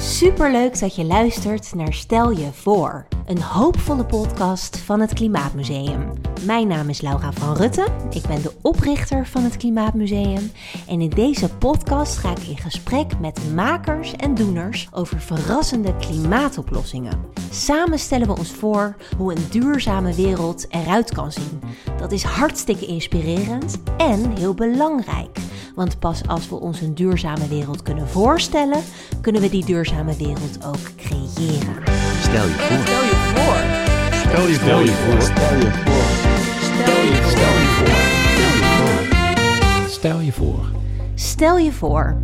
Superleuk dat je luistert naar Stel je voor, een hoopvolle podcast van het Klimaatmuseum. Mijn naam is Laura van Rutten, ik ben de oprichter van het Klimaatmuseum en in deze podcast ga ik in gesprek met makers en doeners over verrassende klimaatoplossingen. Samen stellen we ons voor hoe een duurzame wereld eruit kan zien. Dat is hartstikke inspirerend en heel belangrijk. Want pas als we ons een duurzame wereld kunnen voorstellen, kunnen we die duurzame wereld ook creëren. Stel je voor. Stel je voor. Stel je Stel je voor. Stel je voor. Stel je voor. Stel je voor. Stel je voor.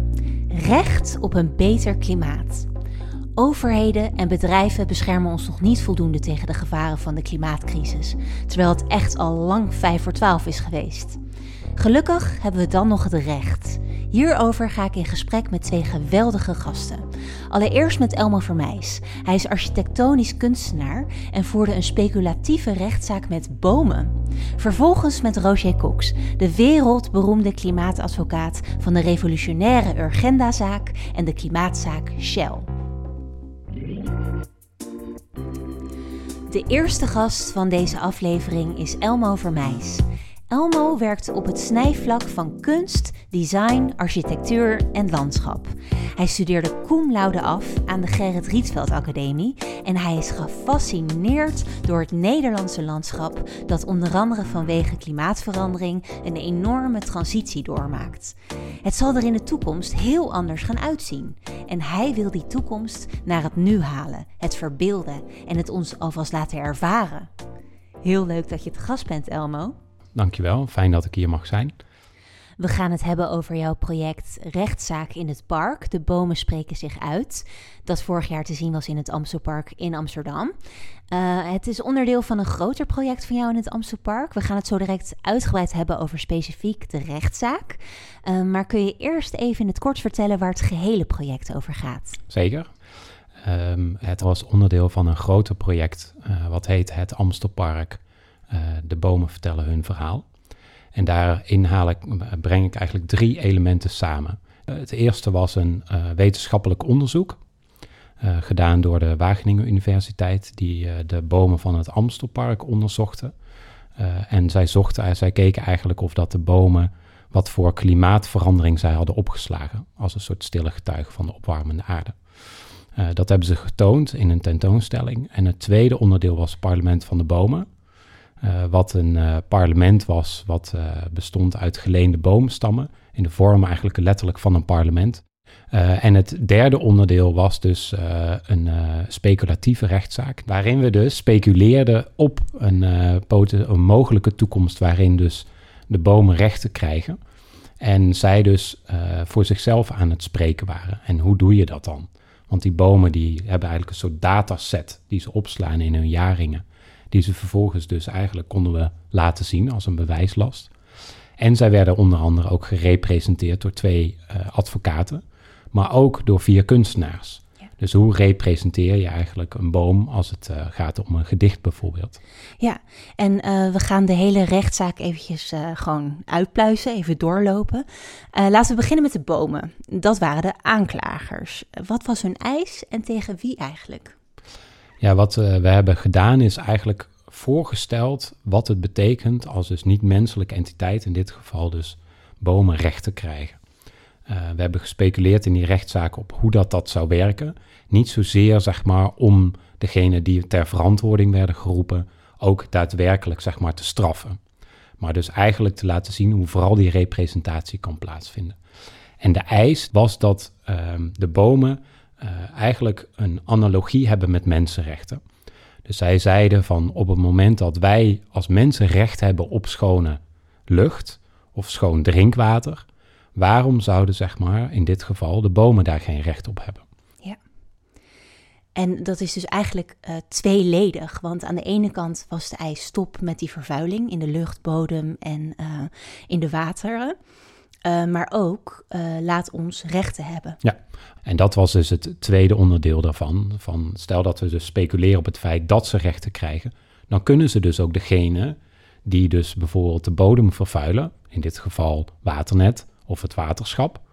Recht op een beter klimaat. Overheden en bedrijven beschermen ons nog niet voldoende tegen de gevaren van de klimaatcrisis, terwijl het echt al lang 5 voor 12 is geweest. Gelukkig hebben we dan nog het recht. Hierover ga ik in gesprek met twee geweldige gasten. Allereerst met Elmo Vermeijs. Hij is architectonisch kunstenaar en voerde een speculatieve rechtszaak met bomen. Vervolgens met Roger Cox, de wereldberoemde klimaatadvocaat van de revolutionaire Urgenda-zaak en de klimaatzaak Shell. De eerste gast van deze aflevering is Elmo Vermeijs. Elmo werkt op het snijvlak van kunst, design, architectuur en landschap. Hij studeerde cum laude af aan de Gerrit Rietveld Academie en hij is gefascineerd door het Nederlandse landschap dat onder andere vanwege klimaatverandering een enorme transitie doormaakt. Het zal er in de toekomst heel anders gaan uitzien en hij wil die toekomst naar het nu halen, het verbeelden en het ons alvast laten ervaren. Heel leuk dat je te gast bent, Elmo. Dankjewel, fijn dat ik hier mag zijn. We gaan het hebben over jouw project Rechtszaak in het Park. De bomen spreken zich uit. Dat vorig jaar te zien was in het Amstelpark in Amsterdam. Uh, het is onderdeel van een groter project van jou in het Amstelpark. We gaan het zo direct uitgebreid hebben over specifiek de rechtszaak. Uh, maar kun je eerst even in het kort vertellen waar het gehele project over gaat? Zeker. Um, het was onderdeel van een groter project uh, wat heet het Amstelpark. De bomen vertellen hun verhaal. En daarin haal ik, breng ik eigenlijk drie elementen samen. Het eerste was een uh, wetenschappelijk onderzoek, gedaan door de Wageningen Universiteit, die de bomen van het Amstelpark onderzochten. en zij, zochten, zij keken eigenlijk of dat de bomen wat voor klimaatverandering zij hadden opgeslagen, als een soort stille getuige van de opwarmende aarde. dat hebben ze getoond in een tentoonstelling. En het tweede onderdeel was het parlement van de bomen. Uh, wat een uh, parlement was, wat uh, bestond uit geleende boomstammen, in de vorm eigenlijk letterlijk van een parlement. en het derde onderdeel was dus een speculatieve rechtszaak, waarin we dus speculeerden op een, een, mogelijke toekomst waarin dus de bomen rechten krijgen. En zij dus voor zichzelf aan het spreken waren. En hoe doe je dat dan? Want die bomen die hebben eigenlijk een soort dataset die ze opslaan in hun jaringen die ze vervolgens dus eigenlijk konden we laten zien als een bewijslast. En zij werden onder andere ook gerepresenteerd door twee uh, advocaten, maar ook door vier kunstenaars. Ja. Dus hoe representeer je eigenlijk een boom als het uh, gaat om een gedicht bijvoorbeeld? Ja, en uh, we gaan de hele rechtszaak eventjes gewoon uitpluizen, even doorlopen. laten we beginnen met de bomen. Dat waren de aanklagers. Wat was hun eis en tegen wie eigenlijk? Ja, wat uh, we hebben gedaan is eigenlijk voorgesteld wat het betekent als dus niet-menselijke entiteit, in dit geval dus bomen, rechten krijgen. Uh, we hebben gespeculeerd in die rechtszaak op hoe dat, dat zou werken. Niet zozeer zeg maar om degene die ter verantwoording werden geroepen ook daadwerkelijk zeg maar te straffen. Maar dus eigenlijk te laten zien hoe vooral die representatie kan plaatsvinden. En de eis was dat uh, de bomen eigenlijk een analogie hebben met mensenrechten. Dus zij zeiden van op het moment dat wij als mensen recht hebben op schone lucht of schoon drinkwater, waarom zouden zeg maar in dit geval de bomen daar geen recht op hebben? Ja. En dat is dus eigenlijk uh, tweeledig, want aan de ene kant was de eis stop met die vervuiling in de lucht, bodem en uh, in de wateren. Uh, maar ook uh, laat ons rechten hebben. Ja, en dat was dus het tweede onderdeel daarvan. Van stel dat we dus speculeren op het feit dat ze rechten krijgen, dan kunnen ze dus ook degene die dus bijvoorbeeld de bodem vervuilen, in dit geval waternet of het waterschap,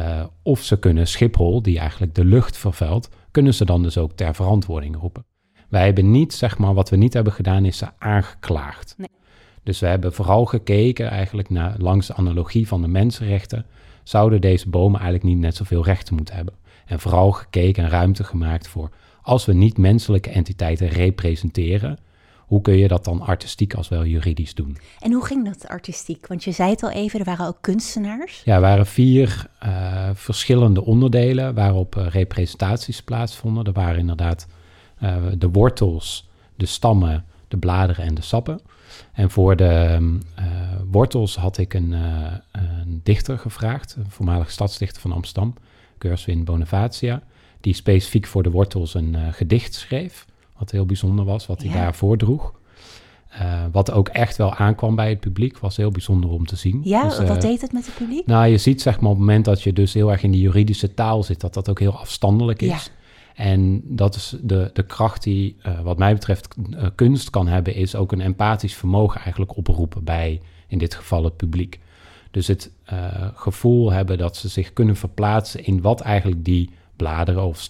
Uh, of ze kunnen Schiphol, die eigenlijk de lucht vervuilt, kunnen ze dan dus ook ter verantwoording roepen. Wij hebben niet, zeg maar, wat we niet hebben gedaan, is ze aangeklaagd. Nee. Dus we hebben vooral gekeken eigenlijk naar, langs de analogie van de mensenrechten, zouden deze bomen eigenlijk niet net zoveel rechten moeten hebben. En vooral gekeken en ruimte gemaakt voor, als we niet menselijke entiteiten representeren, hoe kun je dat dan artistiek als wel juridisch doen? En hoe ging dat artistiek? Want je zei het al even, er waren ook kunstenaars. Ja, er waren vier uh, verschillende onderdelen waarop uh, representaties plaatsvonden. Er waren inderdaad uh, de wortels, de stammen, de bladeren en de sappen. En voor de wortels had ik een, een, dichter gevraagd, een voormalig stadsdichter van Amsterdam, Gerswin Bonavacia, die specifiek voor de wortels een gedicht schreef. Wat heel bijzonder was, wat hij Ja. daar voordroeg. Eh, wat ook echt wel aankwam bij het publiek, was heel bijzonder om te zien. Ja, Dus, eh, wat deed het met het publiek? Nou, je ziet zeg maar op het moment dat je dus heel erg in die juridische taal zit, dat dat ook heel afstandelijk is. Ja. En dat is de, de kracht die, eh, wat mij betreft, eh, kunst kan hebben, is ook een empathisch vermogen eigenlijk oproepen bij, in dit geval, het publiek. Dus het eh, gevoel hebben dat ze zich kunnen verplaatsen in wat eigenlijk die bladeren of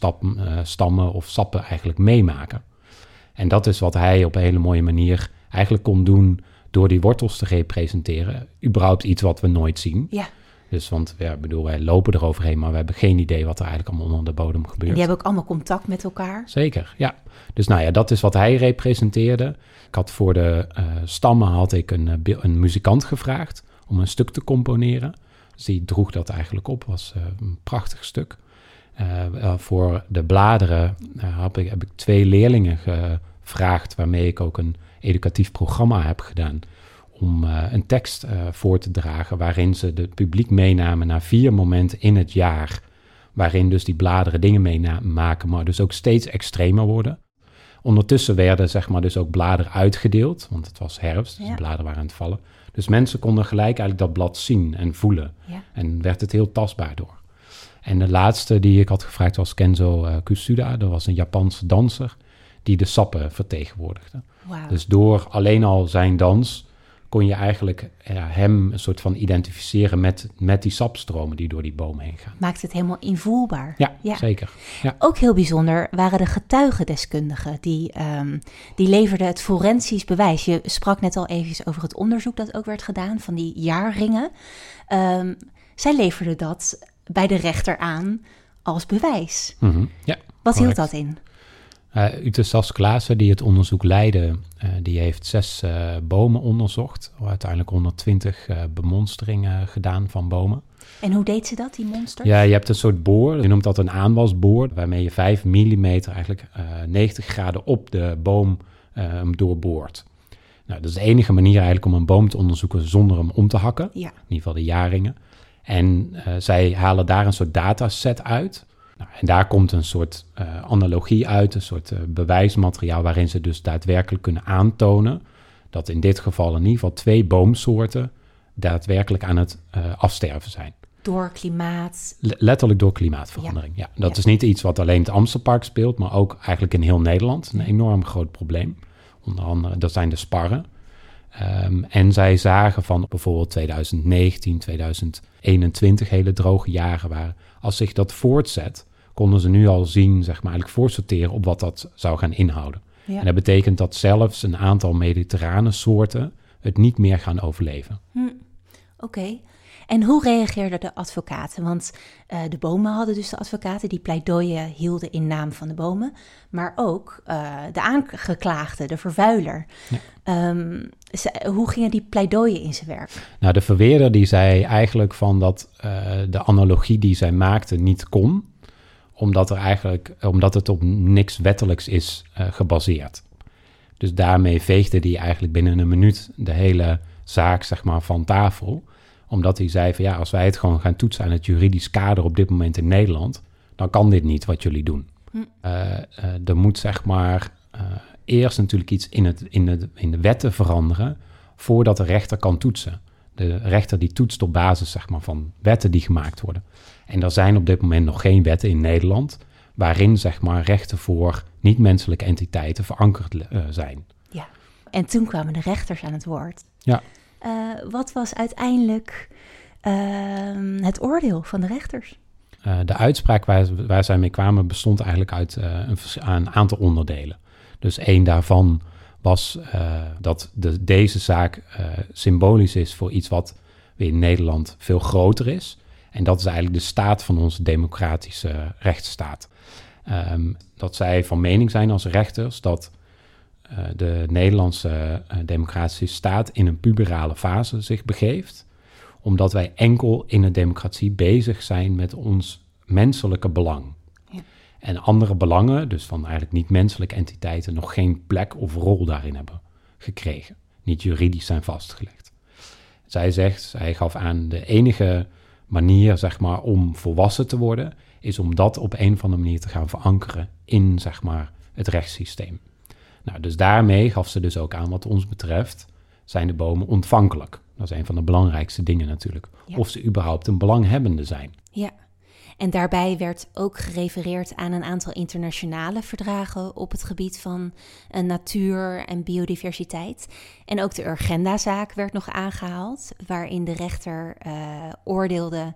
stammen of sappen eigenlijk meemaken. En dat is wat hij op een hele mooie manier eigenlijk kon doen door die wortels te representeren. Überhaupt iets wat we nooit zien. Ja, Dus, want ja, ik bedoel, wij lopen eroverheen, maar we hebben geen idee wat er eigenlijk allemaal onder de bodem en gebeurt. die hebben ook allemaal contact met elkaar. Zeker, ja. Dus nou ja, dat is wat hij representeerde. Ik had voor de eh, stammen had ik een, eh, een muzikant gevraagd om een stuk te componeren. Dus die droeg dat eigenlijk op, was eh, een prachtig stuk. Voor de bladeren heb, ik, heb ik twee leerlingen gevraagd, waarmee ik ook een educatief programma heb gedaan. Om eh, een tekst eh, voor te dragen waarin ze het publiek meenamen naar vier momenten in het jaar. Waarin dus die bladeren dingen meemaken, maar dus ook steeds extremer worden. Ondertussen werden zeg maar dus ook bladeren uitgedeeld, want het was herfst, dus Ja. de bladeren waren aan het vallen. Dus mensen konden gelijk eigenlijk dat blad zien en voelen. Ja. En werd het heel tastbaar door. En de laatste die ik had gevraagd was Kenzo eh, Kusuda. Dat was een Japanse danser die de sappen vertegenwoordigde. Dus door alleen al zijn dans kon je eigenlijk ja, hem een soort van identificeren met, met die sapstromen die door die boom heen gaan. Maakt het helemaal invoelbaar. Ja, Ja. zeker. Ja. Ook heel bijzonder waren de getuigendeskundigen. Die, ehm, die leverden het forensisch bewijs. Je sprak net al even over het onderzoek dat ook werd gedaan van die jaarringen. Ehm, zij leverden dat bij de rechter aan als bewijs. Mhm. ja. Wat hield dat in? Uh, Ute Sas Klaassen, die het onderzoek leidde, eh, die heeft zes eh, bomen onderzocht. Uiteindelijk 120 eh, bemonsteringen gedaan van bomen. En hoe deed ze dat, die monsters? Ja, je hebt een soort boor, je noemt dat een aanwasboor, waarmee je 5 mm eigenlijk eh, 90 graden op de boom doorboort. Nou, dat is de enige manier eigenlijk om een boom te onderzoeken zonder hem om te hakken. Ja. In ieder geval de jaringen. En zij halen daar een soort dataset uit. Nou, en daar komt een soort eh, analogie uit, een soort eh, bewijsmateriaal waarin ze dus daadwerkelijk kunnen aantonen dat in dit geval in ieder geval twee boomsoorten daadwerkelijk aan het eh, afsterven zijn. Door klimaat. Le- Letterlijk door klimaatverandering. Ja. dat Ja. is niet iets wat alleen het Amstelpark speelt, maar ook eigenlijk in heel Nederland. Een enorm groot probleem. Onder andere, dat zijn de sparren. Ehm, en zij zagen van bijvoorbeeld 2019, 2021 hele droge jaren waren. Als zich dat voortzet, konden ze nu al zien, zeg maar, eigenlijk voorsorteren op wat dat zou gaan inhouden. Ja. En dat betekent dat zelfs een aantal mediterrane soorten het niet meer gaan overleven. Oké. En hoe reageerden de advocaten? Want eh, de bomen hadden dus de advocaten die pleidooien hielden in naam van de bomen. Maar ook eh, de aangeklaagde, de vervuiler. Ja. Ehm, hoe gingen die pleidooien in zijn werk? Nou, de verweerder die zei eigenlijk van dat eh, de analogie die zij maakte niet kon, omdat, er eigenlijk, omdat het op niks wettelijks is eh, gebaseerd. Dus daarmee veegde hij eigenlijk binnen een minuut de hele zaak zeg maar, van tafel. Omdat hij zei van ja, als wij het gewoon gaan toetsen aan het juridisch kader op dit moment in Nederland, dan kan dit niet wat jullie doen. Eh, eh, er moet zeg maar eerst natuurlijk iets in, het, in, het, in de wetten veranderen voordat de rechter kan toetsen. De rechter die toetst op basis zeg maar, van wetten die gemaakt worden. En er zijn op dit moment nog geen wetten in Nederland waarin zeg maar, rechten voor niet-menselijke entiteiten verankerd eh, zijn. Ja. En toen kwamen de rechters aan het woord. Ja. Eh, wat was uiteindelijk ehm, het oordeel van de rechters? Uh, de uitspraak waar, waar zij mee kwamen bestond eigenlijk uit een, een, aantal onderdelen. Dus één daarvan was uh, dat de, deze zaak symbolisch is voor iets wat weer in Nederland veel groter is. En dat is eigenlijk de staat van onze democratische rechtsstaat. Um, dat zij van mening zijn als rechters dat de Nederlandse democratische staat in een puberale fase zich begeeft omdat wij enkel in een democratie bezig zijn met ons menselijke belang. En andere belangen, dus van eigenlijk niet-menselijke entiteiten, nog geen plek of rol daarin hebben gekregen. Niet juridisch zijn vastgelegd. Zij zegt, zij gaf aan, de enige manier zeg maar, om volwassen te worden, is om dat op een of andere manier te gaan verankeren in zeg maar, het rechtssysteem. Nou, dus daarmee gaf ze dus ook aan, wat ons betreft, zijn de bomen ontvankelijk. Dat is een van de belangrijkste dingen natuurlijk. Of ze überhaupt een belanghebbende zijn. Ja. En daarbij werd ook gerefereerd aan een aantal internationale verdragen op het gebied van uh, natuur en biodiversiteit. En ook de Urgenda-zaak werd nog aangehaald, waarin de rechter uh, oordeelde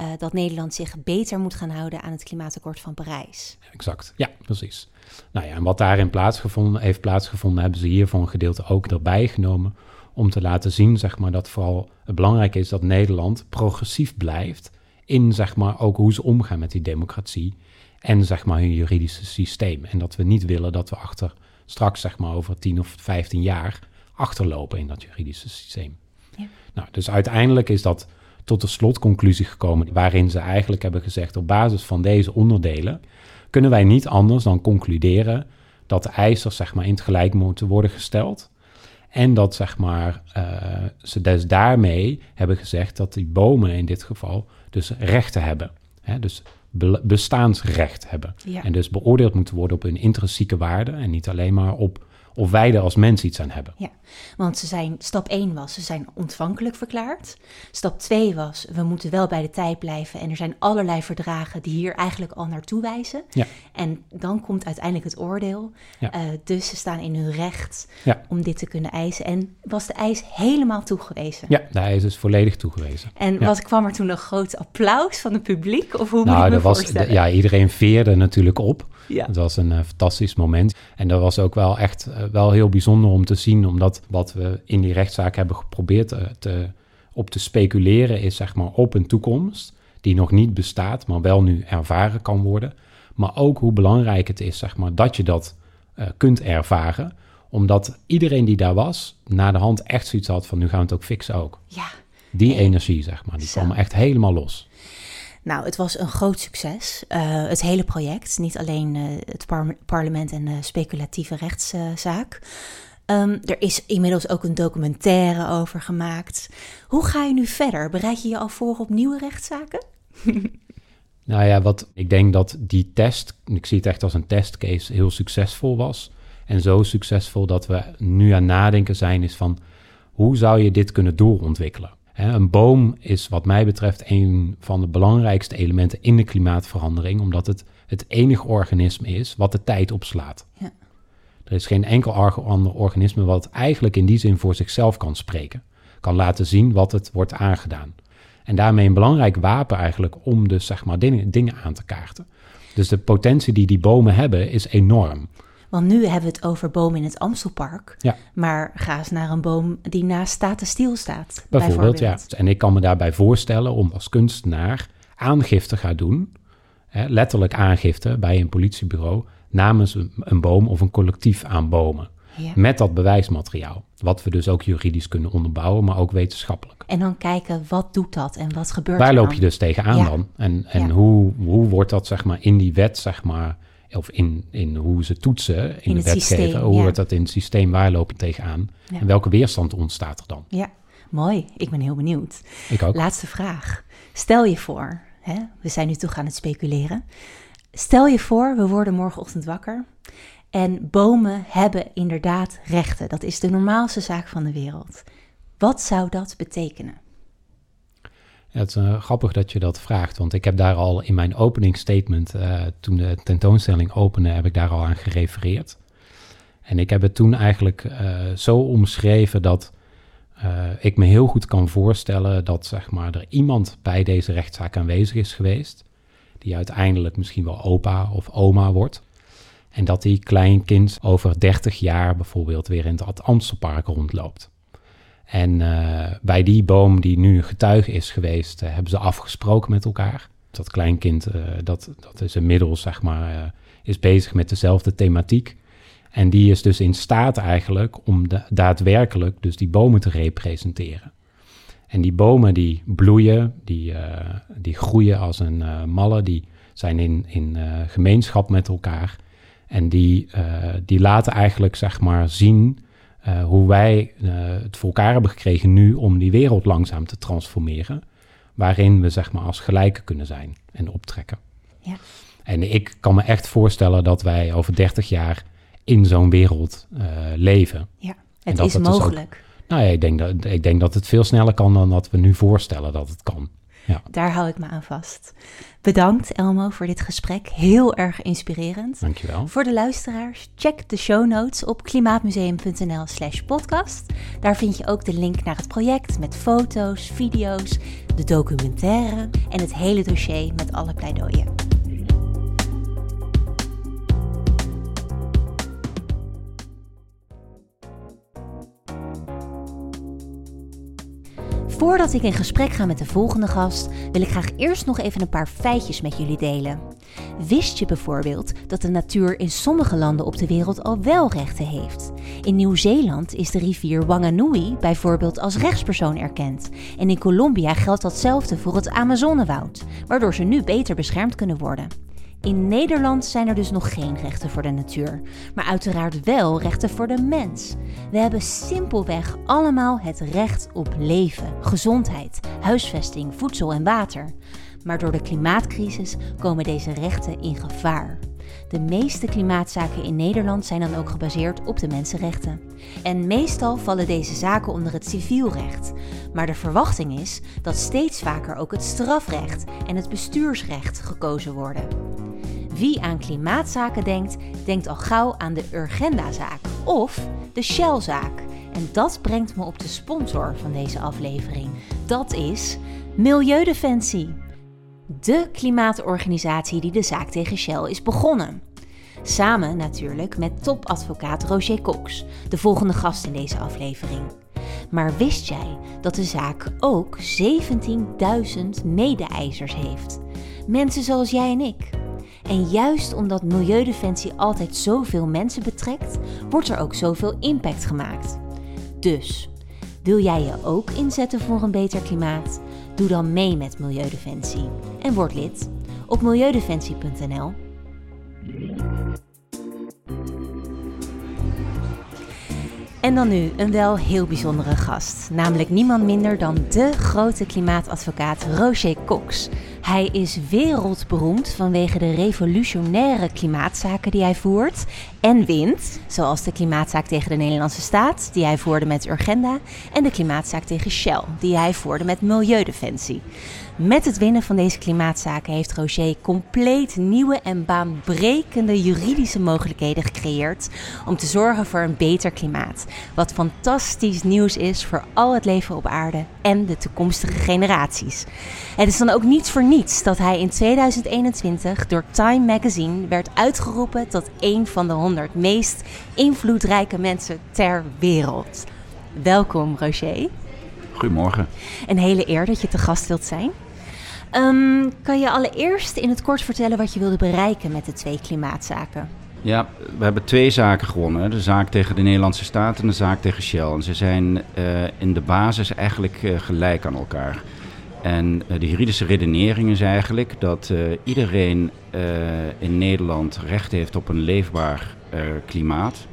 uh, dat Nederland zich beter moet gaan houden aan het klimaatakkoord van Parijs. Exact, ja, precies. Nou ja, en wat daarin plaatsgevonden, heeft plaatsgevonden, hebben ze hier voor een gedeelte ook erbij genomen om te laten zien zeg maar, dat vooral het belangrijk is dat Nederland progressief blijft in zeg maar, ook hoe ze omgaan met die democratie en zeg maar, hun juridische systeem. En dat we niet willen dat we achter straks zeg maar, over 10 of 15 jaar achterlopen in dat juridische systeem. Ja. Nou, dus uiteindelijk is dat tot de slotconclusie gekomen, waarin ze eigenlijk hebben gezegd: op basis van deze onderdelen kunnen wij niet anders dan concluderen dat de eisers zeg maar, in het gelijk moeten worden gesteld. En dat zeg maar, uh, ze dus daarmee hebben gezegd dat die bomen in dit geval dus rechten hebben. Hè? Dus bestaansrecht hebben. En dus beoordeeld moeten worden op hun intrinsieke waarde en niet alleen maar op of wij er als mens iets aan hebben. Ja, want ze zijn, stap 1 was, ze zijn ontvankelijk verklaard. Stap 2 was, we moeten wel bij de tijd blijven. En er zijn allerlei verdragen die hier eigenlijk al naartoe wijzen. Ja. En dan komt uiteindelijk het oordeel. Ja. Uh, dus ze staan in hun recht ja. om dit te kunnen eisen. En was de eis helemaal toegewezen? Ja, de eis is volledig toegewezen. En was, kwam er toen een groot applaus van het publiek? Of hoe nou, moet je me was, Ja, iedereen veerde natuurlijk op. Ja. Het was een uh, fantastisch moment. En dat was ook wel echt uh, wel heel bijzonder om te zien, omdat wat we in die rechtszaak hebben geprobeerd uh, te, op te speculeren is zeg maar op een toekomst die nog niet bestaat, maar wel nu ervaren kan worden. Maar ook hoe belangrijk het is zeg maar, dat je dat kunt ervaren omdat iedereen die daar was, na de hand echt zoiets had van nu gaan we het ook fixen ook. Ja. Die energie, zeg maar, die kwam echt helemaal los. Nou, het was een groot succes. Uh, het hele project, niet alleen uh, het par parlement en de speculatieve rechtszaak. Um, er is inmiddels ook een documentaire over gemaakt. Hoe ga je nu verder? Bereid je je al voor op nieuwe rechtszaken? nou ja, wat ik denk dat die test, ik zie het echt als een testcase, heel succesvol was. En zo succesvol dat we nu aan nadenken zijn, is van hoe zou je dit kunnen doorontwikkelen? Een boom is wat mij betreft een van de belangrijkste elementen in de klimaatverandering, omdat het het enige organisme is wat de tijd opslaat. Ja. Er is geen enkel ander organisme wat eigenlijk in die zin voor zichzelf kan spreken, kan laten zien wat het wordt aangedaan. En daarmee een belangrijk wapen eigenlijk om dus zeg maar dingen, dingen aan te kaarten. Dus de potentie die die bomen hebben is enorm. Want nu hebben we het over bomen in het Amstelpark. Ja. Maar ga eens naar een boom die naast Statenstiel staat. Bijvoorbeeld, ja. En ik kan me daarbij voorstellen om als kunstenaar aangifte gaan doen. Hè, letterlijk aangifte bij een politiebureau namens een, boom of een collectief aan bomen. Ja. Met dat bewijsmateriaal. Wat we dus ook juridisch kunnen onderbouwen, maar ook wetenschappelijk. En dan kijken, wat doet dat en wat gebeurt Waar er loop je dus tegenaan ja. dan? En, en hoe, hoe wordt dat zeg maar in die wet zeg maar of in, in hoe ze toetsen in, de wetgeving, hoe wordt dat in het systeem, waar loop je tegenaan en welke weerstand ontstaat er dan? Ja, mooi. Ik ben heel benieuwd. Ik ook. Laatste vraag. Stel je voor, hè, we zijn nu toch aan het speculeren. Stel je voor, we worden morgenochtend wakker en bomen hebben inderdaad rechten. Dat is de normaalste zaak van de wereld. Wat zou dat betekenen? Het is uh, grappig dat je dat vraagt, want ik heb daar al in mijn opening statement, uh, toen de tentoonstelling opende, heb ik daar al aan gerefereerd. En ik heb het toen eigenlijk uh, zo omschreven dat ik me heel goed kan voorstellen dat zeg maar, er iemand bij deze rechtszaak aanwezig is geweest, die uiteindelijk misschien wel opa of oma wordt. En dat die kleinkind over 30 jaar bijvoorbeeld weer in het Amstelpark rondloopt. En uh, bij die boom die nu getuige is geweest, uh, hebben ze afgesproken met elkaar. Dat kleinkind, dat, dat is inmiddels zeg maar, is bezig met dezelfde thematiek. En die is dus in staat eigenlijk om de, daadwerkelijk dus die bomen te representeren. En die bomen die bloeien, die, die groeien als een malle, die zijn in, in gemeenschap met elkaar. En die, die laten eigenlijk zeg maar zien hoe wij het voor elkaar hebben gekregen nu om die wereld langzaam te transformeren. Waarin we zeg maar als gelijken kunnen zijn en optrekken. Ja. En ik kan me echt voorstellen dat wij over 30 jaar in zo'n wereld uh, leven. Ja, het is mogelijk. Dus ook, nou ja, ik denk, dat, ik denk dat het veel sneller kan dan dat we nu voorstellen dat het kan. Ja. Daar hou ik me aan vast. Bedankt Elmo voor dit gesprek. Heel erg inspirerend. Dankjewel. Voor de luisteraars, check de show notes op klimaatmuseum.nl slash podcast. Daar vind je ook de link naar het project met foto's, video's, de documentaire en het hele dossier met alle pleidooien. Voordat ik in gesprek ga met de volgende gast, wil ik graag eerst nog even een paar feitjes met jullie delen. Wist je bijvoorbeeld dat de natuur in sommige landen op de wereld al wel rechten heeft? In Nieuw-Zeeland is de rivier Wanganui bijvoorbeeld als rechtspersoon erkend. En in Colombia geldt datzelfde voor het Amazonewoud, waardoor ze nu beter beschermd kunnen worden. In Nederland zijn er dus nog geen rechten voor de natuur, maar uiteraard wel rechten voor de mens. We hebben simpelweg allemaal het recht op leven, gezondheid, huisvesting, voedsel en water. Maar door de klimaatcrisis komen deze rechten in gevaar. De meeste klimaatzaken in Nederland zijn dan ook gebaseerd op de mensenrechten. En meestal vallen deze zaken onder het civielrecht. Maar de verwachting is dat steeds vaker ook het strafrecht en het bestuursrecht gekozen worden. Wie aan klimaatzaken denkt, denkt al gauw aan de Urgenda-zaak of de Shell-zaak. En dat brengt me op de sponsor van deze aflevering. Dat is Milieudefensie. De klimaatorganisatie die de zaak tegen Shell is begonnen. Samen natuurlijk met topadvocaat Roger Cox, de volgende gast in deze aflevering. Maar wist jij dat de zaak ook 17.000 mede-eisers heeft? Mensen zoals jij en ik. En juist omdat Milieudefensie altijd zoveel mensen betrekt, wordt er ook zoveel impact gemaakt. Dus, wil jij je ook inzetten voor een beter klimaat? Doe dan mee met Milieudefensie en word lid op milieudefensie.nl. En dan nu een wel heel bijzondere gast, namelijk niemand minder dan de grote klimaatadvocaat Roger Cox. Hij is wereldberoemd vanwege de revolutionaire klimaatzaken die hij voert en wint, zoals de klimaatzaak tegen de Nederlandse staat, die hij voerde met Urgenda, en de klimaatzaak tegen Shell, die hij voerde met Milieudefensie. Met het winnen van deze klimaatzaken heeft Roger compleet nieuwe en baanbrekende juridische mogelijkheden gecreëerd om te zorgen voor een beter klimaat. Wat fantastisch nieuws is voor al het leven op aarde en de toekomstige generaties. Het is dan ook niets voor niets dat hij in 2021 door Time Magazine werd uitgeroepen tot een van de 100 meest invloedrijke mensen ter wereld. Welkom Roger. Goedemorgen. Een hele eer dat je te gast wilt zijn. Um, kan je allereerst in het kort vertellen wat je wilde bereiken met de twee klimaatzaken? Ja, we hebben twee zaken gewonnen. De zaak tegen de Nederlandse staat en de zaak tegen Shell. En ze zijn uh, in de basis eigenlijk uh, gelijk aan elkaar. En uh, de juridische redenering is eigenlijk dat iedereen in Nederland recht heeft op een leefbaar klimaat.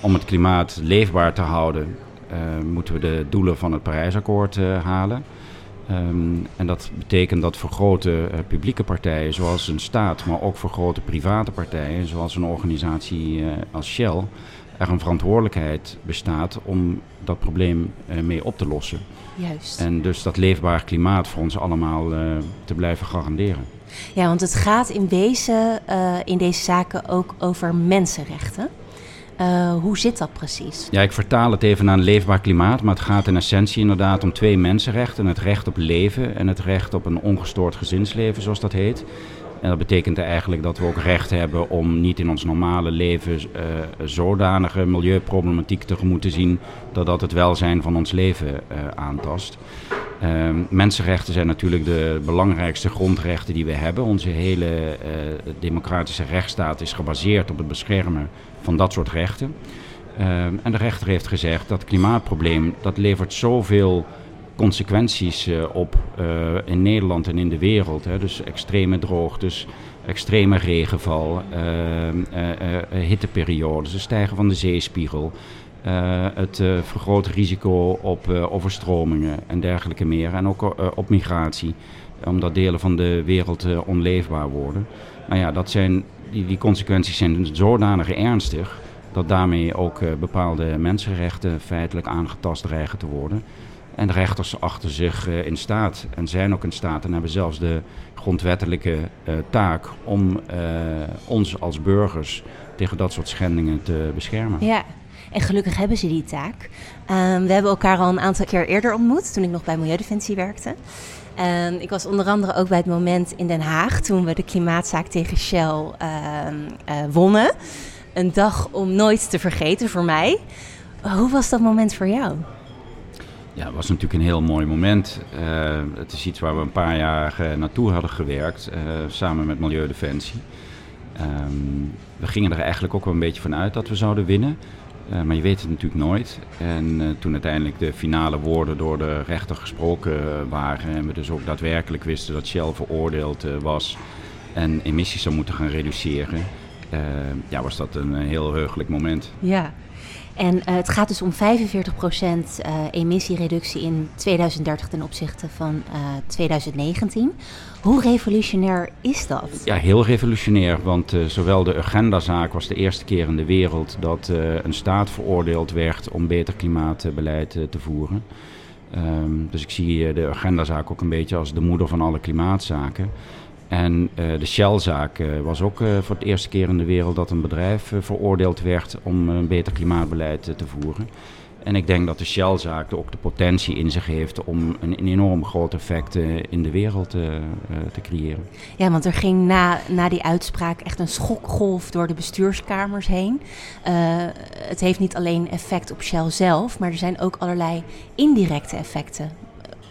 om het klimaat leefbaar te houden, moeten we de doelen van het Parijsakkoord halen. Um, en dat betekent dat voor grote uh, publieke partijen, zoals een staat, maar ook voor grote private partijen, zoals een organisatie uh, als Shell, er een verantwoordelijkheid bestaat om dat probleem uh, mee op te lossen. Juist. En dus dat leefbaar klimaat voor ons allemaal te blijven garanderen. Ja, want het gaat in wezen in deze zaken ook over mensenrechten. Hoe zit dat precies? Ja, ik vertaal het even naar een leefbaar klimaat, maar het gaat in essentie inderdaad om twee mensenrechten. Het recht op leven en het recht op een ongestoord gezinsleven, zoals dat heet. En dat betekent eigenlijk dat we ook recht hebben om niet in ons normale leven uh, zodanige milieuproblematiek tegemoet te zien dat dat het welzijn van ons leven uh, aantast. Uh, mensenrechten zijn natuurlijk de belangrijkste grondrechten die we hebben. Onze hele democratische rechtsstaat is gebaseerd op het beschermen van dat soort rechten. Ehm, en de rechter heeft gezegd dat het klimaatprobleem dat levert zoveel consequenties uh, op uh, in Nederland en in de wereld. Hè. Dus extreme droogtes, extreme regenval, uh, hitteperiodes, het stijgen van de zeespiegel. het vergrote risico op overstromingen en dergelijke meer. En ook op migratie, omdat delen van de wereld onleefbaar worden. Nou ja, dat zijn, die, die consequenties zijn zodanig ernstig dat daarmee ook bepaalde mensenrechten feitelijk aangetast dreigen te worden. En de rechters achten zich uh, in staat en zijn ook in staat en hebben zelfs de grondwettelijke uh, taak om uh, ons als burgers tegen dat soort schendingen te beschermen. Ja, en gelukkig hebben ze die taak. Um, we hebben elkaar al een aantal keer eerder ontmoet toen ik nog bij Milieudefensie werkte. Um, ik was onder andere ook bij het moment in Den Haag toen we de klimaatzaak tegen Shell ehm, wonnen. Een dag om nooit te vergeten voor mij. Hoe was dat moment voor jou? Ja, het was natuurlijk een heel mooi moment. Uh, het is iets waar we een paar jaar uh, naartoe hadden gewerkt, uh, samen met Milieudefensie. Um, we gingen er eigenlijk ook wel een beetje van uit dat we zouden winnen. maar je weet het natuurlijk nooit. En toen uiteindelijk de finale woorden door de rechter gesproken waren... en we dus ook daadwerkelijk wisten dat Shell veroordeeld was... en emissies zou moeten gaan reduceren... ja, was dat een heel heugelijk moment. Ja, en uh, het gaat dus om 45% uh, eh, emissiereductie in 2030 ten opzichte van uh, eh, 2019. Hoe revolutionair is dat? Ja, heel revolutionair. Want zowel de Urgenda-zaak was de eerste keer in de wereld dat een staat veroordeeld werd om beter klimaatbeleid te voeren. Um, dus ik zie de Urgenda-zaak ook een beetje als de moeder van alle klimaatzaken. En uh, de Shell-zaak uh, was ook uh, voor het eerste keer in de wereld dat een bedrijf veroordeeld werd om een beter klimaatbeleid te voeren. En ik denk dat de Shell-zaak ook de potentie in zich heeft om een, een enorm groot effect in de wereld te creëren. Ja, want er ging na, na die uitspraak echt een schokgolf door de bestuurskamers heen. het heeft niet alleen effect op Shell zelf, maar er zijn ook allerlei indirecte effecten.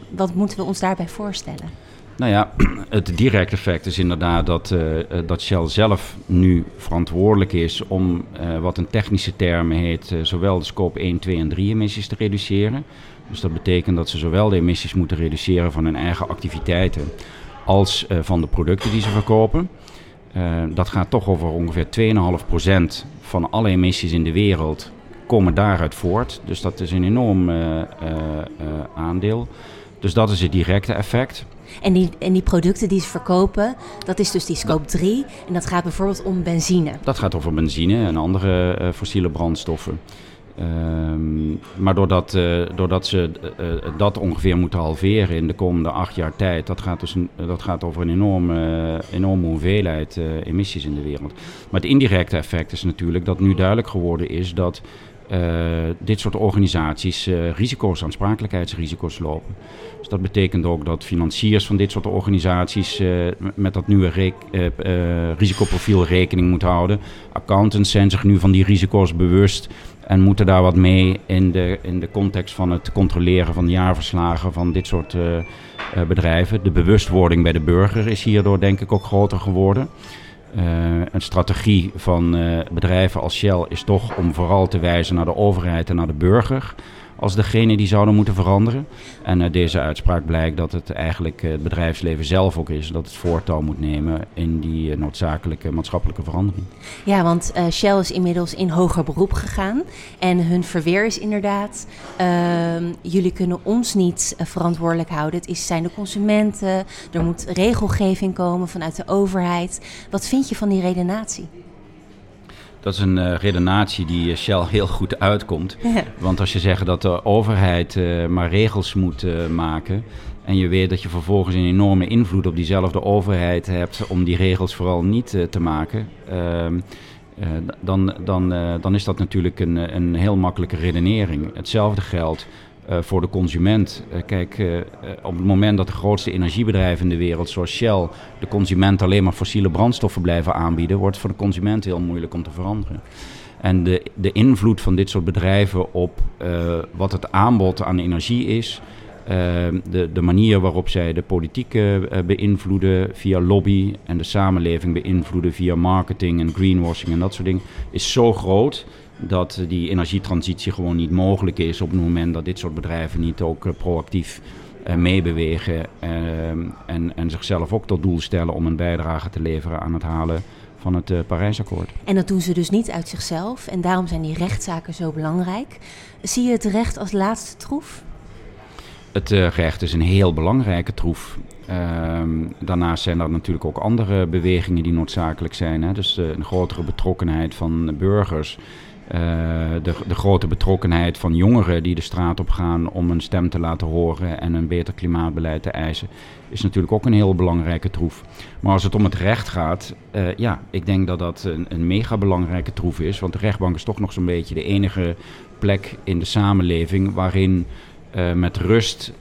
Wat moeten we ons daarbij voorstellen? Nou ja, het directe effect is inderdaad dat, uh, dat Shell zelf nu verantwoordelijk is om uh, wat een technische term heet, zowel de scope 1, 2 en 3 emissies te reduceren. Dus dat betekent dat ze zowel de emissies moeten reduceren van hun eigen activiteiten als van de producten die ze verkopen. dat gaat toch over ongeveer 2,5% van alle emissies in de wereld komen daaruit voort. Dus dat is een enorm aandeel. Dus dat is het directe effect. En die, en die producten die ze verkopen, dat is dus die scope 3. En dat gaat bijvoorbeeld om benzine. Dat gaat over benzine en andere uh, fossiele brandstoffen. Um, maar doordat, uh, doordat ze uh, dat ongeveer moeten halveren in de komende acht jaar tijd, dat gaat, dus een, dat gaat over een enorme, enorme hoeveelheid emissies in de wereld. Maar het indirecte effect is natuurlijk dat nu duidelijk geworden is dat dit soort organisaties risico's, aansprakelijkheidsrisico's lopen. Dus dat betekent ook dat financiers van dit soort organisaties uh, met dat nieuwe risicoprofiel rekening moeten houden. Accountants zijn zich nu van die risico's bewust en moeten daar wat mee in de, in de context van het controleren van jaarverslagen van dit soort bedrijven. De bewustwording bij de burger is hierdoor denk ik ook groter geworden. Uh, een strategie van uh, bedrijven als Shell is toch om vooral te wijzen naar de overheid en naar de burger als degene die zouden moeten veranderen. En uit deze uitspraak blijkt dat het eigenlijk het bedrijfsleven zelf ook is dat het voortouw moet nemen in die noodzakelijke maatschappelijke verandering. Ja, want Shell is inmiddels in hoger beroep gegaan. En hun verweer is inderdaad: uh, jullie kunnen ons niet verantwoordelijk houden. Het is, zijn de consumenten. Er moet regelgeving komen vanuit de overheid. Wat vind je van die redenatie? Dat is een uh, redenatie die Shell heel goed uitkomt. Ja. Want als je zegt dat de overheid uh, maar regels moet uh, maken. en je weet dat je vervolgens een enorme invloed op diezelfde overheid hebt. om die regels vooral niet te maken. Ehm, dan, dan, dan is dat natuurlijk een, een heel makkelijke redenering. Hetzelfde geldt voor de consument. kijk, op het moment dat de grootste energiebedrijven in de wereld, zoals Shell, de consument alleen maar fossiele brandstoffen blijven aanbieden, wordt het voor de consument heel moeilijk om te veranderen. En de, de invloed van dit soort bedrijven op wat het aanbod aan energie is, de, de manier waarop zij de politiek beïnvloeden via lobby en de samenleving beïnvloeden via marketing en greenwashing en dat soort dingen, is zo groot dat die energietransitie gewoon niet mogelijk is op het moment dat dit soort bedrijven niet ook uh, proactief uh, meebewegen ehm, en, en zichzelf ook tot doel stellen om een bijdrage te leveren aan het halen van het Parijsakkoord. En dat doen ze dus niet uit zichzelf en daarom zijn die rechtszaken zo belangrijk. Zie je het recht als laatste troef? Het gerecht is een heel belangrijke troef. Ehm, daarnaast zijn er natuurlijk ook andere bewegingen die noodzakelijk zijn. Hè? Dus uh, een grotere betrokkenheid van burgers. Uh, de, de, grote betrokkenheid van jongeren die de straat op gaan om een stem te laten horen en een beter klimaatbeleid te eisen, is natuurlijk ook een heel belangrijke troef. Maar als het om het recht gaat, ja, ik denk dat dat een, een mega belangrijke troef is. Want de rechtbank is toch nog zo'n beetje de enige plek in de samenleving waarin uh, met rust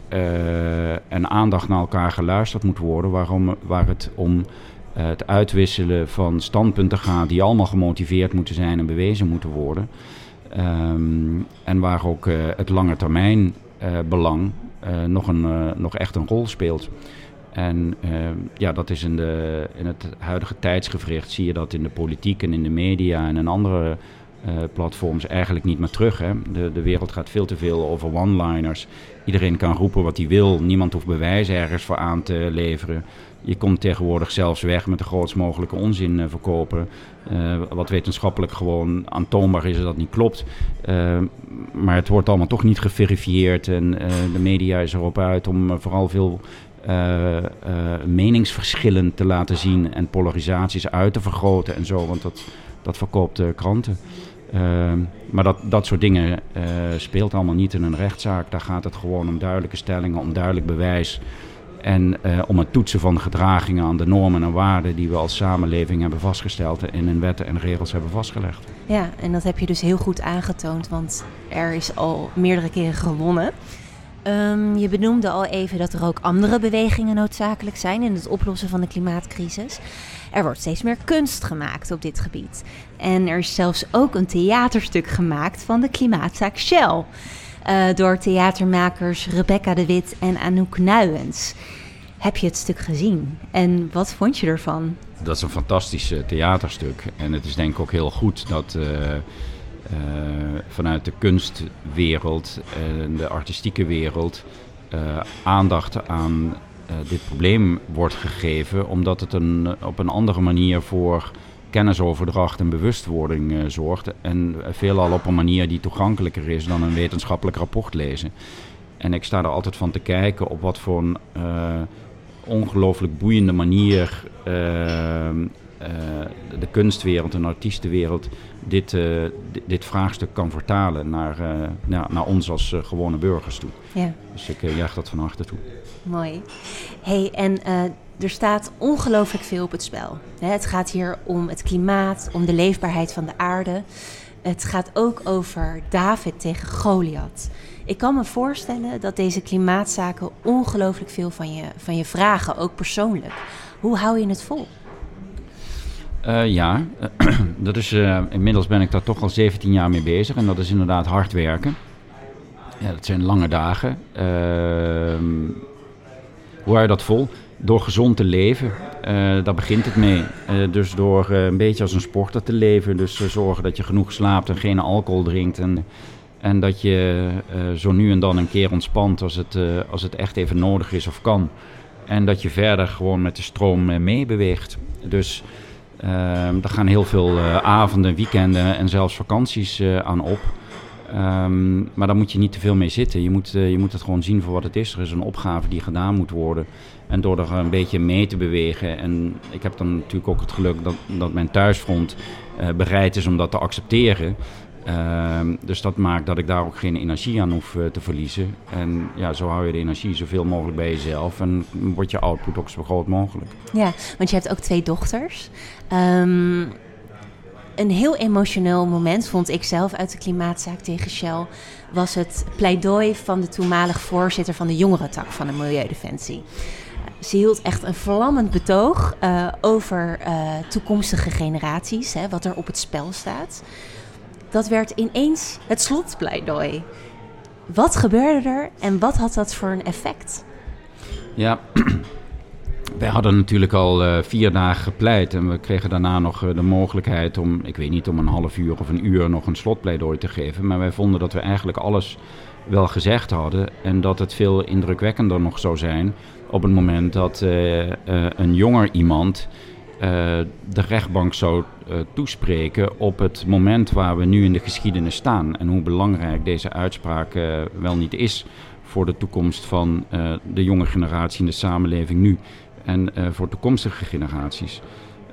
en aandacht naar elkaar geluisterd moet worden. Waarom, waar het om het uitwisselen van standpunten gaat die allemaal gemotiveerd moeten zijn en bewezen moeten worden. Um, en waar ook het lange termijn belang nog, een, nog echt een rol speelt. En ja, dat is in, de, in het huidige tijdsgevricht zie je dat in de politiek en in de media en in andere platforms eigenlijk niet meer terug. Hè? De, de wereld gaat veel te veel over one-liners. Iedereen kan roepen wat hij wil. Niemand hoeft bewijs ergens voor aan te leveren. Je komt tegenwoordig zelfs weg met de grootst mogelijke onzin uh, verkopen. Uh, wat wetenschappelijk gewoon aantoonbaar is dat niet klopt. maar het wordt allemaal toch niet geverifieerd. En de media is erop uit om vooral veel meningsverschillen te laten zien. En polarisaties uit te vergroten en zo. Want dat, dat verkoopt kranten. Ehm, maar dat, dat soort dingen speelt allemaal niet in een rechtszaak. Daar gaat het gewoon om duidelijke stellingen, om duidelijk bewijs. En uh, om het toetsen van gedragingen aan de normen en waarden die we als samenleving hebben vastgesteld en in wetten en regels hebben vastgelegd. Ja, en dat heb je dus heel goed aangetoond, want er is al meerdere keren gewonnen. Um, je benoemde al even dat er ook andere bewegingen noodzakelijk zijn in het oplossen van de klimaatcrisis. Er wordt steeds meer kunst gemaakt op dit gebied. En er is zelfs ook een theaterstuk gemaakt van de klimaatzaak Shell. Uh, door theatermakers Rebecca de Wit en Anouk Nuyens. Heb je het stuk gezien? En wat vond je ervan? Dat is een fantastisch theaterstuk. En het is denk ik ook heel goed dat uh, uh, vanuit de kunstwereld en de artistieke wereld aandacht aan dit probleem wordt gegeven, omdat het een, op een andere manier voor kennisoverdracht en bewustwording zorgt. En veelal op een manier die toegankelijker is dan een wetenschappelijk rapport lezen. En ik sta er altijd van te kijken op wat voor een uh, ongelooflijk boeiende manier de kunstwereld en de artiestenwereld dit, dit vraagstuk kan vertalen naar, naar, naar ons als gewone burgers toe. Ja. Dus ik jaag dat van harte toe. Mooi. hey, en er staat ongelooflijk veel op het spel. Het gaat hier om het klimaat, om de leefbaarheid van de aarde. Het gaat ook over David tegen Goliath. Ik kan me voorstellen dat deze klimaatzaken ongelooflijk veel van je, van je vragen, ook persoonlijk. Hoe hou je het vol? Uh, ja, dat is, uh, inmiddels ben ik daar toch al 17 jaar mee bezig en dat is inderdaad hard werken. Ja, dat zijn lange dagen. Uh, hoe hou je dat vol? Door gezond te leven, uh, daar begint het mee. Dus door een beetje als een sporter te leven. Dus zorgen dat je genoeg slaapt en geen alcohol drinkt. En, en dat je zo nu en dan een keer ontspant als het, als het echt even nodig is of kan. En dat je verder gewoon met de stroom meebeweegt. Dus daar gaan heel veel avonden, weekenden en zelfs vakanties aan op. Um, maar daar moet je niet te veel mee zitten. Je moet, je moet het gewoon zien voor wat het is. Er is een opgave die gedaan moet worden. En door er een beetje mee te bewegen. En ik heb dan natuurlijk ook het geluk dat, dat mijn thuisfront bereid is om dat te accepteren. Uh, dus dat maakt dat ik daar ook geen energie aan hoef uh, te verliezen. En ja, zo hou je de energie zoveel mogelijk bij jezelf. En wordt je output ook zo groot mogelijk. Ja, want je hebt ook twee dochters. Um, een heel emotioneel moment, vond ik zelf uit de klimaatzaak tegen Shell, was het pleidooi van de toenmalig voorzitter van de jongerentak van de Milieudefensie. Ze hield echt een vlammend betoog uh, over uh, toekomstige generaties, hè, wat er op het spel staat. Dat werd ineens het slotpleidooi. Wat gebeurde er en wat had dat voor een effect? Ja, wij hadden natuurlijk al uh, vier dagen gepleit en we kregen daarna nog uh, de mogelijkheid om, ik weet niet, om een half uur of een uur nog een slotpleidooi te geven. Maar wij vonden dat we eigenlijk alles wel gezegd hadden en dat het veel indrukwekkender nog zou zijn op het moment dat uh, een jonger iemand de rechtbank zou toespreken op het moment waar we nu in de geschiedenis staan en hoe belangrijk deze uitspraak wel niet is voor de toekomst van de jonge generatie in de samenleving nu en voor toekomstige generaties.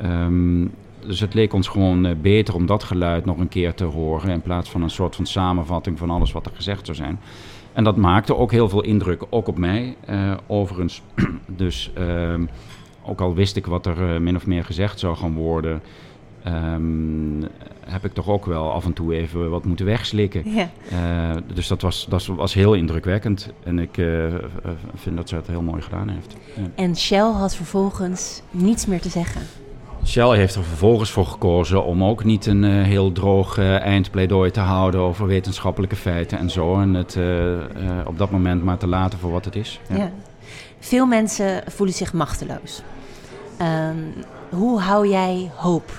Um, dus het leek ons gewoon beter om dat geluid nog een keer te horen in plaats van een soort van samenvatting van alles wat er gezegd zou zijn. En dat maakte ook heel veel indruk, ook op mij uh, overigens. dus ehm, ook al wist ik wat er min of meer gezegd zou gaan worden, um, heb ik toch ook wel af en toe even wat moeten wegslikken. Ja. Uh, dus dat was, dat was heel indrukwekkend. En ik uh, vind dat ze het heel mooi gedaan heeft. Ja. En Shell had vervolgens niets meer te zeggen. Shell heeft er vervolgens voor gekozen om ook niet een heel droog eindpleidooi te houden over wetenschappelijke feiten en zo. En het op dat moment maar te laten voor wat het is. Ja. ja. Veel mensen voelen zich machteloos. Um, hoe hou jij hoop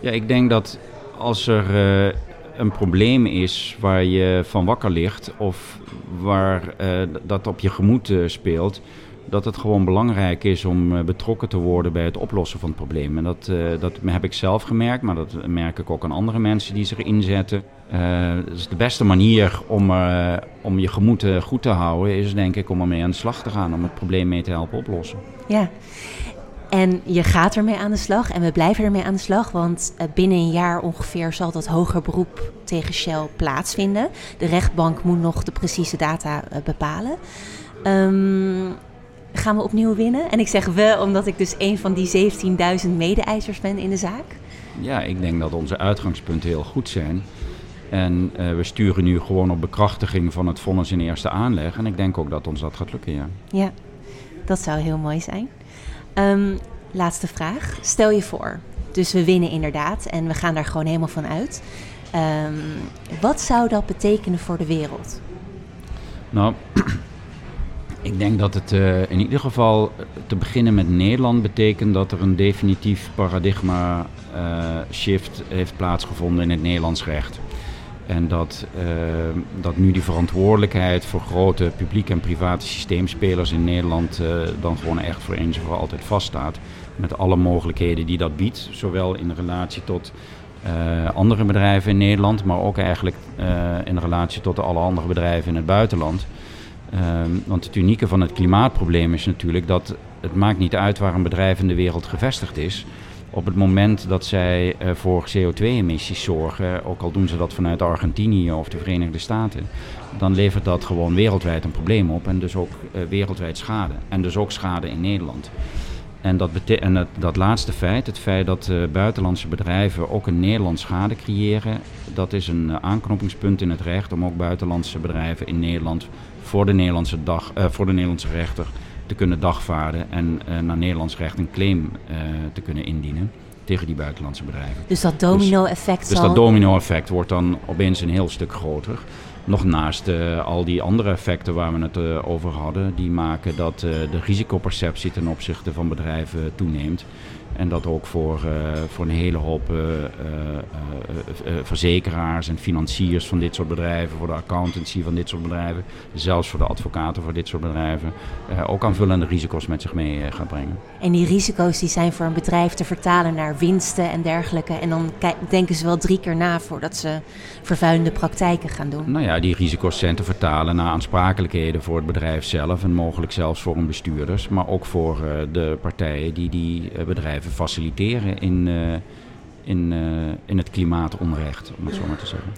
ja, ik denk dat als er uh, een probleem is waar je van wakker ligt of waar uh, dat op je gemoed uh, speelt, dat het gewoon belangrijk is om betrokken te worden bij het oplossen van het probleem. En dat, dat heb ik zelf gemerkt, maar dat merk ik ook aan andere mensen die zich inzetten. dus de beste manier om, om je gemoed goed te houden is denk ik om ermee aan de slag te gaan, om het probleem mee te helpen oplossen. Ja. En je gaat ermee aan de slag en we blijven ermee aan de slag, want eh, binnen een jaar ongeveer zal dat hoger beroep tegen Shell plaatsvinden. De rechtbank moet nog de precieze data uh, bepalen. Um, gaan we opnieuw winnen? En ik zeg we, omdat ik dus een van die 17.000 mede-eisers ben in de zaak. Ja, ik denk dat onze uitgangspunten heel goed zijn. En uh, we sturen nu gewoon op bekrachtiging van het vonnis in eerste aanleg. En ik denk ook dat ons dat gaat lukken, ja. Ja, dat zou heel mooi zijn. Um, laatste vraag. Stel je voor, dus we winnen inderdaad en we gaan daar gewoon helemaal van uit. Um, wat zou dat betekenen voor de wereld? Nou, ik denk dat het uh, in ieder geval te beginnen met Nederland betekent dat er een definitief paradigma uh, shift heeft plaatsgevonden in het Nederlands recht. En dat, dat nu die verantwoordelijkheid voor grote publieke en private systeemspelers in Nederland dan gewoon echt voor eens en voor altijd vaststaat. Met alle mogelijkheden die dat biedt, zowel in relatie tot andere bedrijven in Nederland, maar ook eigenlijk in relatie tot alle andere bedrijven in het buitenland. Want het unieke van het klimaatprobleem is natuurlijk dat het maakt niet uit waar een bedrijf in de wereld gevestigd is op het moment dat zij uh, voor CO2-emissies zorgen, ook al doen ze dat vanuit Argentinië of de Verenigde Staten, dan levert dat gewoon wereldwijd een probleem op en dus ook uh, wereldwijd schade. En dus ook schade in Nederland. En dat, en laatste feit, het feit dat uh, buitenlandse bedrijven ook een Nederlands schade creëren, dat is een aanknopingspunt in het recht om ook buitenlandse bedrijven in Nederland voor de Nederlandse, dag, voor de Nederlandse rechter te kunnen dagvaarden en uh, naar Nederlands recht een claim uh, te kunnen indienen tegen die buitenlandse bedrijven. Dus dat domino-effect Dus, dus dat domino-effect wordt dan opeens een heel stuk groter. Nog naast uh, al die andere effecten waar we het uh, over hadden, die maken dat uh, de risicoperceptie ten opzichte van bedrijven toeneemt. En dat ook voor, uh, voor een hele hoop uh, uh, verzekeraars en financiers van dit soort bedrijven, voor de accountancy van dit soort bedrijven, zelfs voor de advocaten voor dit soort bedrijven, ook aanvullende risico's met zich mee gaat brengen. En die risico's die zijn voor een bedrijf te vertalen naar winsten en dergelijke. En dan denken ze wel drie keer na voordat ze vervuilende praktijken gaan doen. Nou ja, die risico's zijn te vertalen naar aansprakelijkheden voor het bedrijf zelf en mogelijk zelfs voor een bestuurders, maar ook voor de partijen die die bedrijven faciliteren in, uh, in, uh, in het klimaatonrecht, om het zo maar te zeggen.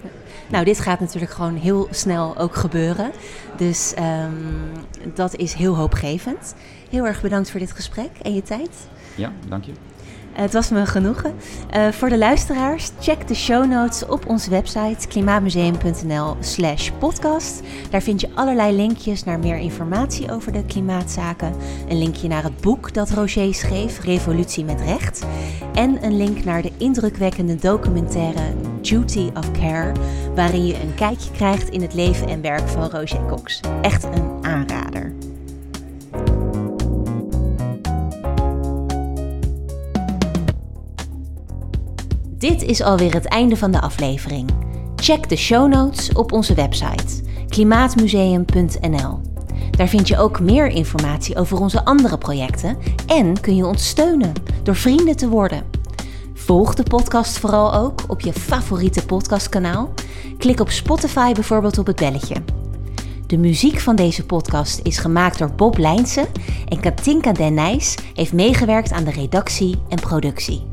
Nou, dit gaat natuurlijk gewoon heel snel ook gebeuren. Dus um, dat is heel hoopgevend. Heel erg bedankt voor dit gesprek en je tijd. Ja, dank je. Het was me genoegen. Uh, voor de luisteraars, check de show notes op onze website klimaatmuseum.nl/slash podcast. Daar vind je allerlei linkjes naar meer informatie over de klimaatzaken. Een linkje naar het boek dat Roger schreef, Revolutie met Recht. En een link naar de indrukwekkende documentaire Duty of Care, waarin je een kijkje krijgt in het leven en werk van Roger Cox. Echt een aanrader. Dit is alweer het einde van de aflevering. Check de show notes op onze website klimaatmuseum.nl. Daar vind je ook meer informatie over onze andere projecten en kun je ons steunen door vrienden te worden. Volg de podcast vooral ook op je favoriete podcastkanaal. Klik op Spotify bijvoorbeeld op het belletje. De muziek van deze podcast is gemaakt door Bob Lijnsen en Katinka Den Nijs heeft meegewerkt aan de redactie en productie.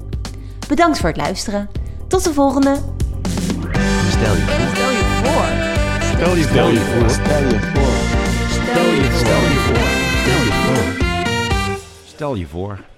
Bedankt voor het luisteren. Tot de volgende. Stel je voor. Stel je voor. Stel je voor. Stel je voor. Stel je voor. Stel je voor. Stel je voor.